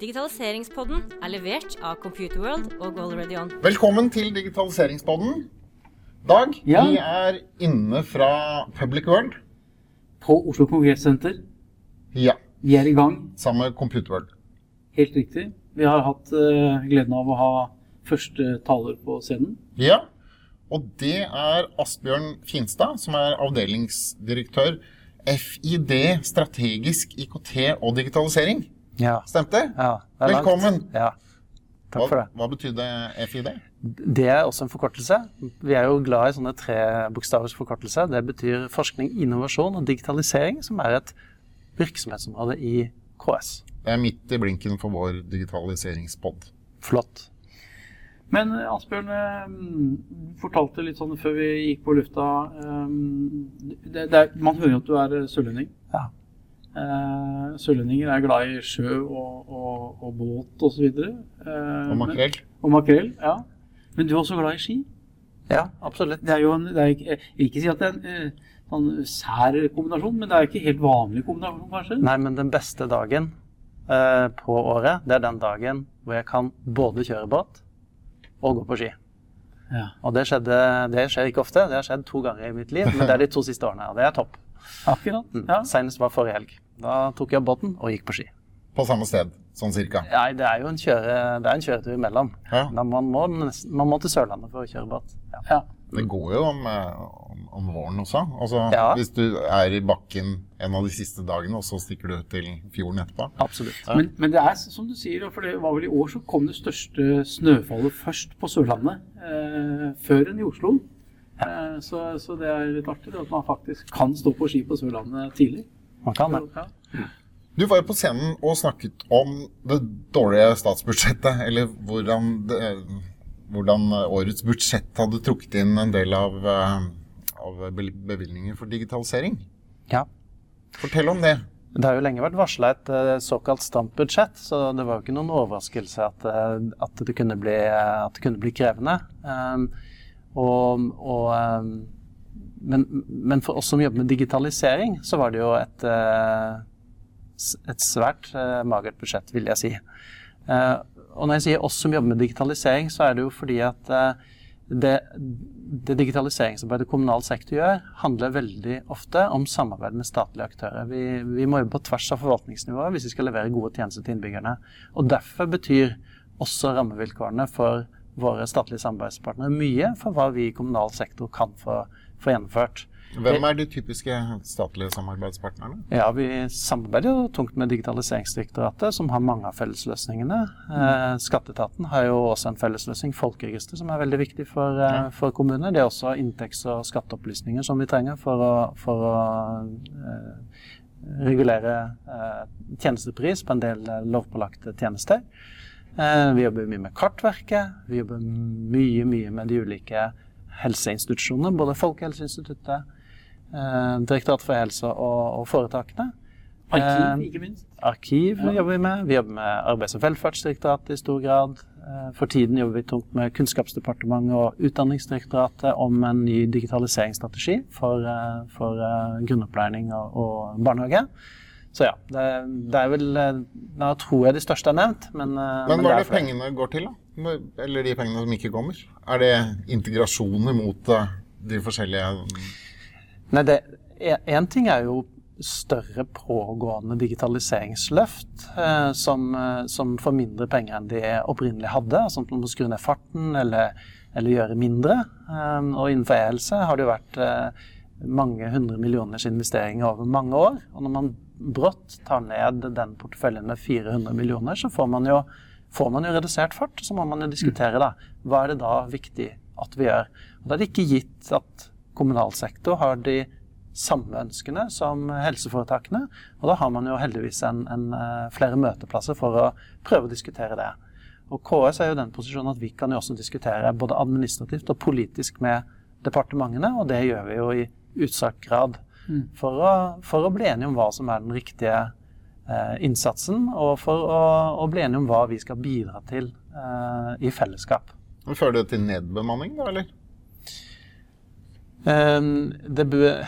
Digitaliseringspodden er levert av Computerworld og GoalReady Velkommen til Digitaliseringspodden. Dag, Ja. vi er inne fra Public World. På Oslo Kongressenter. Ja, Vi er i gang, sammen med Computer World. helt riktig. Vi har hatt uh, gleden av å ha første taler på scenen. Ja, og det er Asbjørn Finstad, som er avdelingsdirektør FID, strategisk IKT og digitalisering. Ja. Stemte? ja det er langt. Velkommen. Ja, takk for det. hva betydde FID? Det er også en forkortelse. Vi er jo glad i sånne trebokstavers forkortelse. Det betyr forskning, innovasjon og digitalisering, som er et virksomhetsområde i KS. Det er midt i blinken for vår digitaliseringspod. Flott. Men Asbjørn, eh, du fortalte litt sånn før vi gikk på lufta eh, det, det Man hører jo at du er sørlending. Ja. Eh, Sørlendinger er glad i sjø og, og, og båt osv. Eh, Og makrell. men- Og makrell, ja. Men du er også glad i ski. Ja, absolutt. Det er jo en, det er ikke, jeg vil ikke si at det er en eh, sånn sær kombinasjon, men det er ikke helt vanlig kombinasjon, kanskje? Nei, men den beste dagen eh, på året, det er den dagen hvor jeg kan både kjøre båt og gå på ski. Ja. Og det, skjedde, det skjer ikke ofte. Det har skjedd to ganger i mitt liv, men det er de to siste årene, og det er topp. Akkurat. Mm. Ja. Senest var forrige helg. Da tok jeg båten og gikk på ski. På samme sted, sånn cirka. Nei, det er jo en, kjøre, det er en kjøretur imellom. Ja. Man, må, man må til Sørlandet for å kjøre båt. Ja. ja. Det går jo om, eh, om, om våren også. Altså, Ja. Hvis du er i bakken en av de siste dagene, og så stikker du ut til fjorden etterpå. Absolutt. Men, men det er som du sier, for det var vel i år så kom det største snøfallet først på Sørlandet, eh, før enn i Oslo. Eh, så, så det er litt artig at man faktisk kan stå på ski på Sørlandet tidlig. Man kan det. Ja. Du var jo på scenen og snakket om det dårlige statsbudsjettet, eller hvordan, det, hvordan årets budsjett hadde trukket inn en del av, eh, av bevilgninger for digitalisering. Ja. Fortell om det. Det har jo lenge vært varsla et eh, såkalt stampbudsjett, så det var jo ikke noen overraskelse at, at, det, kunne bli, at det kunne bli krevende. Og, og, um, men, men for oss som jobber med digitalisering, så var det jo et, eh, et svært eh, magert budsjett, vil jeg si. Eh, og når jeg sier oss som jobber med digitalisering, så er det jo fordi at det, det digitaliseringsarbeidet kommunal sektor gjør, handler veldig ofte om samarbeid med statlige aktører. Vi, vi må jobbe på tvers av forvaltningsnivået hvis vi skal levere gode tjenester til innbyggerne. Og Derfor betyr også rammevilkårene for våre statlige samarbeidspartnere mye for hva vi i kommunal sektor kan få, få gjennomført. Hvem er de typiske statlige samarbeidspartnerne? Ja, Vi samarbeider jo tungt med Digitaliseringsdirektoratet, som har mange av fellesløsningene. Eh, Skatteetaten har jo også en fellesløsning, Folkeregisteret, som er veldig viktig for, eh, for kommunene. Det er også inntekts- og skatteopplysninger som vi trenger for å, for å eh, regulere eh, tjenestepris på en del lovpålagte tjenester. Eh, vi jobber mye med Kartverket. Vi jobber mye, mye med de ulike helseinstitusjonene, både Folkehelseinstituttet, eh, Direktoratet for helse og, og foretakene. Arkiv, Eh, ikke minst. Arkiv Ja. jobber vi med. Vi jobber med Arbeids- og velferdsdirektoratet i stor grad. For tiden jobber vi tungt med Kunnskapsdepartementet og Utdanningsdirektoratet om en ny digitaliseringsstrategi for, for grunnopplæring og, og barnehage. Så ja, det, det er vel Da tror jeg de største er nevnt, men, eh, Men hva er det pengene går til, da? Eller de pengene som ikke kommer? Er det integrasjoner mot eh, de forskjellige Nei, det, en ting er jo større pågående digitaliseringsløft eh, som, eh, som får mindre penger enn de opprinnelig hadde. Altså at man må skru ned farten eller, eller gjøre mindre. Eh, og innenfor e-helse har det jo vært eh, mange hundre millioners investeringer over mange år. Og når man brått tar ned den porteføljen med 400 millioner, så får man jo, får man jo redusert fart. Så må man jo diskutere da, hva er det da viktig at vi gjør. Og Da er det ikke gitt at kommunal sektor har de samme ønskene som helseforetakene. Og da har man jo heldigvis en, en, eh, flere møteplasser for å prøve å diskutere det. Og KS er jo den posisjonen at vi kan jo også diskutere både administrativt og politisk med departementene, og det gjør vi jo i utstrakt Mm. For å, for å bli enige om hva som er den riktige eh, innsatsen, og for å, å bli enige om hva vi skal bidra til eh, i fellesskap. Fører det til nedbemanning, da, eller? Eh, det bør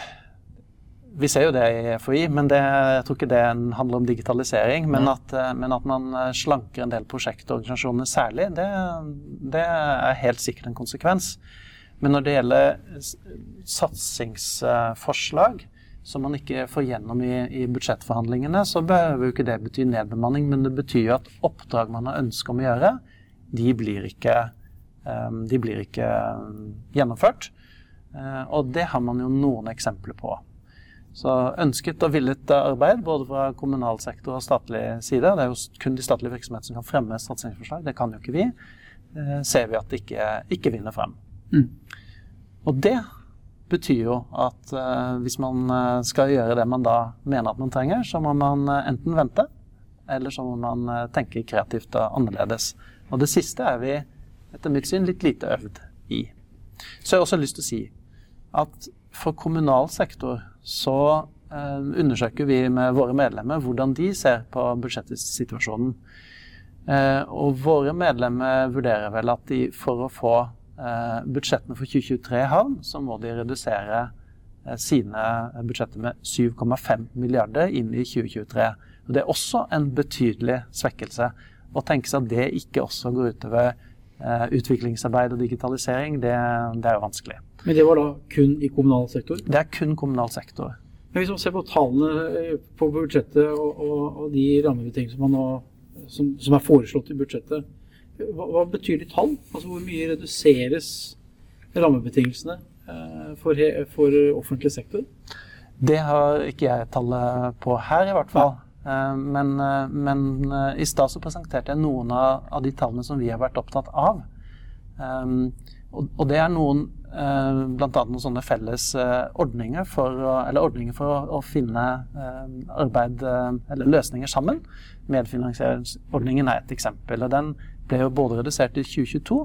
vi ser jo det i FHI, men det, jeg tror ikke det handler om digitalisering. Men at, eh, men at man eh, slanker en del prosjektorganisasjoner særlig, det, det, er helt sikkert en konsekvens. Men når det gjelder satsingsforslag som man ikke får gjennom i, i budsjettforhandlingene, så behøver jo ikke det bety nedbemanning, men det betyr jo at oppdrag man har ønske om å gjøre, de blir ikke, de blir ikke gjennomført. Og det har man jo noen eksempler på. Så ønsket og villet arbeid både fra kommunal sektor og statlig side. Det er jo kun de statlige virksomhetene som kan fremme satsingsforslag. Det kan jo ikke vi. Eh, ser vi at det ikke, ikke vinner frem. Mm. Og det betyr jo at uh, hvis man eh, skal gjøre det man da mener at man trenger, så må man eh, enten vente, eller så må man tenke kreativt og annerledes. Og det siste er vi etter mitt syn litt lite øvd i. Så jeg har også lyst til å si at for kommunal sektor så eh, undersøker vi med våre medlemmer hvordan de ser på budsjettsituasjonen. Eh, og våre medlemmer vurderer vel at de for å få budsjettene for 2023 i havn, så må de redusere eh, sine budsjetter med 7,5 milliarder inn i 2023. Og Det er også en betydelig svekkelse. Å tenke seg at det ikke også går utover eh, utviklingsarbeid og digitalisering, det, det er jo vanskelig. Men det var da kun i kommunal sektor? Det er kun kommunal sektor. Men Hvis man ser på tallene eh, på budsjettet og, og, og de rammebetingelsene som, som, er foreslått i budsjettet, hva, hva, betyr de tall? Altså Hvor mye reduseres rammebetingelsene eh, for, for, offentlig sektor? Det har ikke jeg tallet på her, i hvert fall. Eh, men, men, i stad så presenterte jeg noen av, av, de tallene som vi har vært opptatt av. Um, og, og, det er noen Eh, bl.a. noen sånne felles eh, ordninger for, eller ordninger for å, å finne eh, arbeid eller løsninger sammen. Medfinansieringsordningen er et eksempel. og Den ble jo både redusert i 2022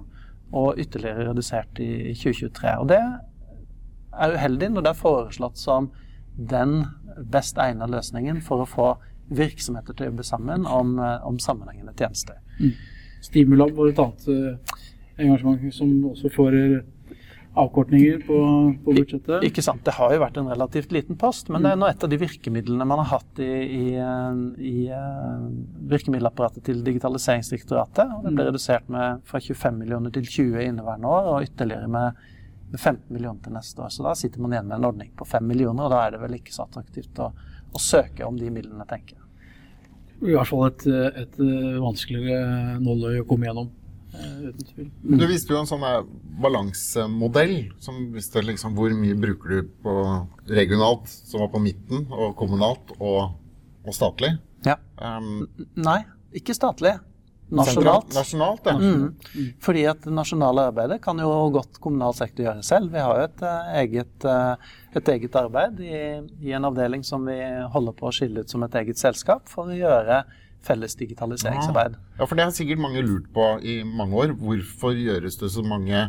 og ytterligere redusert i 2023. Og det er uheldig når det er foreslått som den best egnede løsningen for å få virksomheter til å jobbe sammen om, om sammenhengende tjenester. Mm. Stimulab var et annet engasjement som også får avkortninger på, på, budsjettet? Ikke sant. Det har jo vært en relativt liten post, men det er nå et av de virkemidlene man har hatt i, i, i uh, virkemiddelapparatet til Digitaliseringsdirektoratet. og Det ble mm. redusert med fra 25 millioner til 20 i inneværende år, og ytterligere med, med 15 millioner til neste år. Så da sitter man igjen med en ordning på 5 millioner, og da er det vel ikke så attraktivt å, å søke om de midlene, tenker jeg. I hvert fall et, et vanskeligere nåløye å komme gjennom. Eh, uten tvil. Du viste jo en sånn balansemodell som viste liksom hvor mye bruker du på regionalt, som var på midten, og kommunalt og, og statlig. Ja. Um, Nei, ikke statlig. Nasjonalt. Nasjonalt, ja. Mm. Fordi at det nasjonale arbeidet kan jo godt kommunal sektor gjøre selv. Vi har jo et, uh, eget, et eget, arbeid i, i, en avdeling som vi holder på å skille ut som et eget selskap for å gjøre felles digitaliseringsarbeid. Ja, for det har sikkert mange lurt på i mange år. Hvorfor gjøres det så mange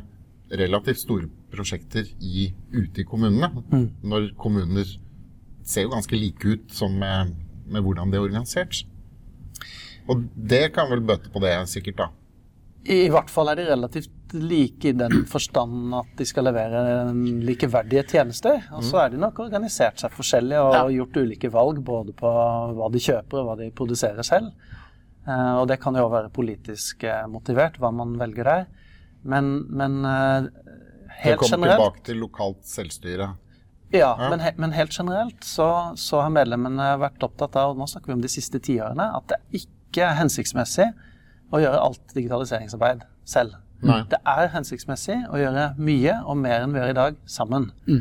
relativt store prosjekter i, ute i kommunene? Mm. Når kommuner ser jo ganske like ut som med, med hvordan det er organisert. Og det kan vel bøte på det, sikkert, da? I hvert fall er de relativt like i den forstand at de skal levere likeverdige tjenester. Og så mm. er de nok organisert seg forskjellig og ja. gjort ulike valg både på hva de kjøper og hva de produserer selv. Eh, og det kan jo være politisk eh, motivert, hva man velger der. Men, men eh, helt generelt Du kommer tilbake til lokalt selvstyre. Ja, ja. Men, men, helt generelt så, så, har medlemmene vært opptatt av, og nå snakker vi om de siste tiårene, at det ikke er hensiktsmessig å gjøre alt digitaliseringsarbeid selv. Nei. Det er hensiktsmessig å gjøre mye og mer enn vi gjør i dag, sammen. Mm.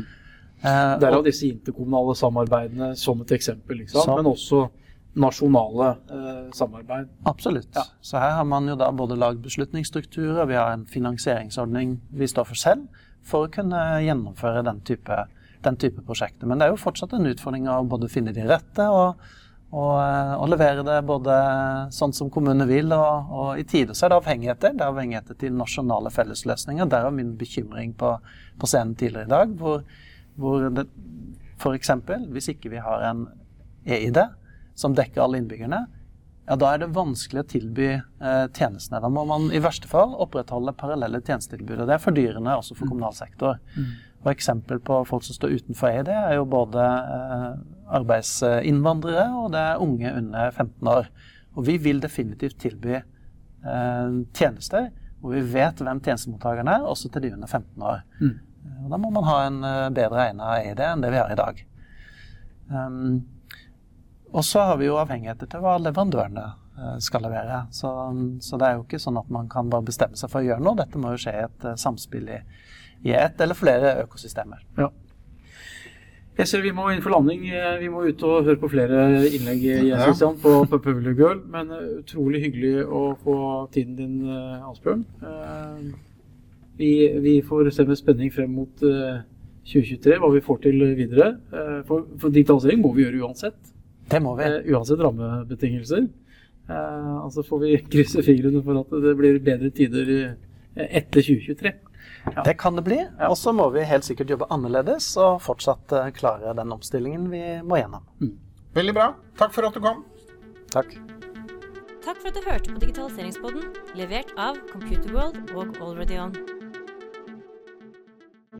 Eh, Derav disse interkommunale samarbeidene som et eksempel, liksom. men også nasjonale eh, samarbeid. Absolutt. Ja. Så her har man jo da både lagd beslutningsstrukturer, vi har en finansieringsordning vi står for selv, for å kunne gjennomføre den type, den type prosjekter. Men det er jo fortsatt en utfordring å både finne de rette og og, eh, og, levere det både sånn som kommunene vil, og, og i tider så er det avhengigheter. Det er avhengigheter til nasjonale fellesløsninger. Derav min bekymring på, på, scenen tidligere i dag, hvor, hvor det f.eks. hvis ikke vi har en EID som dekker alle innbyggerne, ja, da er det vanskelig å tilby eh, tjenestene. Da må man i verste fall opprettholde parallelle tjenestetilbud. Det er fordyrende også for kommunal sektor. Mm. Og eksempel på folk som står utenfor EID, er jo både eh, arbeidsinnvandrere og det er unge under 15 år. Og vi vil definitivt tilby eh, tjenester hvor vi vet hvem tjenestemottakerne er, også til de under 15 år. Mm. Og da må man ha en eh, bedre egna EID enn det vi har i dag. Um, og så har vi jo avhengigheter til hva leverandørene skal levere. Så, så, det er jo ikke sånn at man kan bare bestemme seg for å gjøre noe. Dette må jo skje i et samspill i, i ett eller flere økosystemer. Ja. Jeg ser vi må inn for landing. Eh, vi må ut og høre på flere innlegg Jens Christian, på, på Public Girl. Men utrolig hyggelig å få tiden din, Asbjørn. Vi, vi, får se med spenning frem mot 2023 hva vi får til videre. For, for digitalisering må vi gjøre uansett. Det må vi. Uansett rammebetingelser. Altså får vi krysse fingrene for at det blir bedre tider etter 2023. Ja. Det kan det bli. Og så må vi helt sikkert jobbe annerledes og fortsatt eh, klare den omstillingen vi må gjennom. Mm. Veldig bra. Takk for at du kom. Takk. Takk for at du hørte på Digitaliseringspodden, levert av Computerworld og Already On.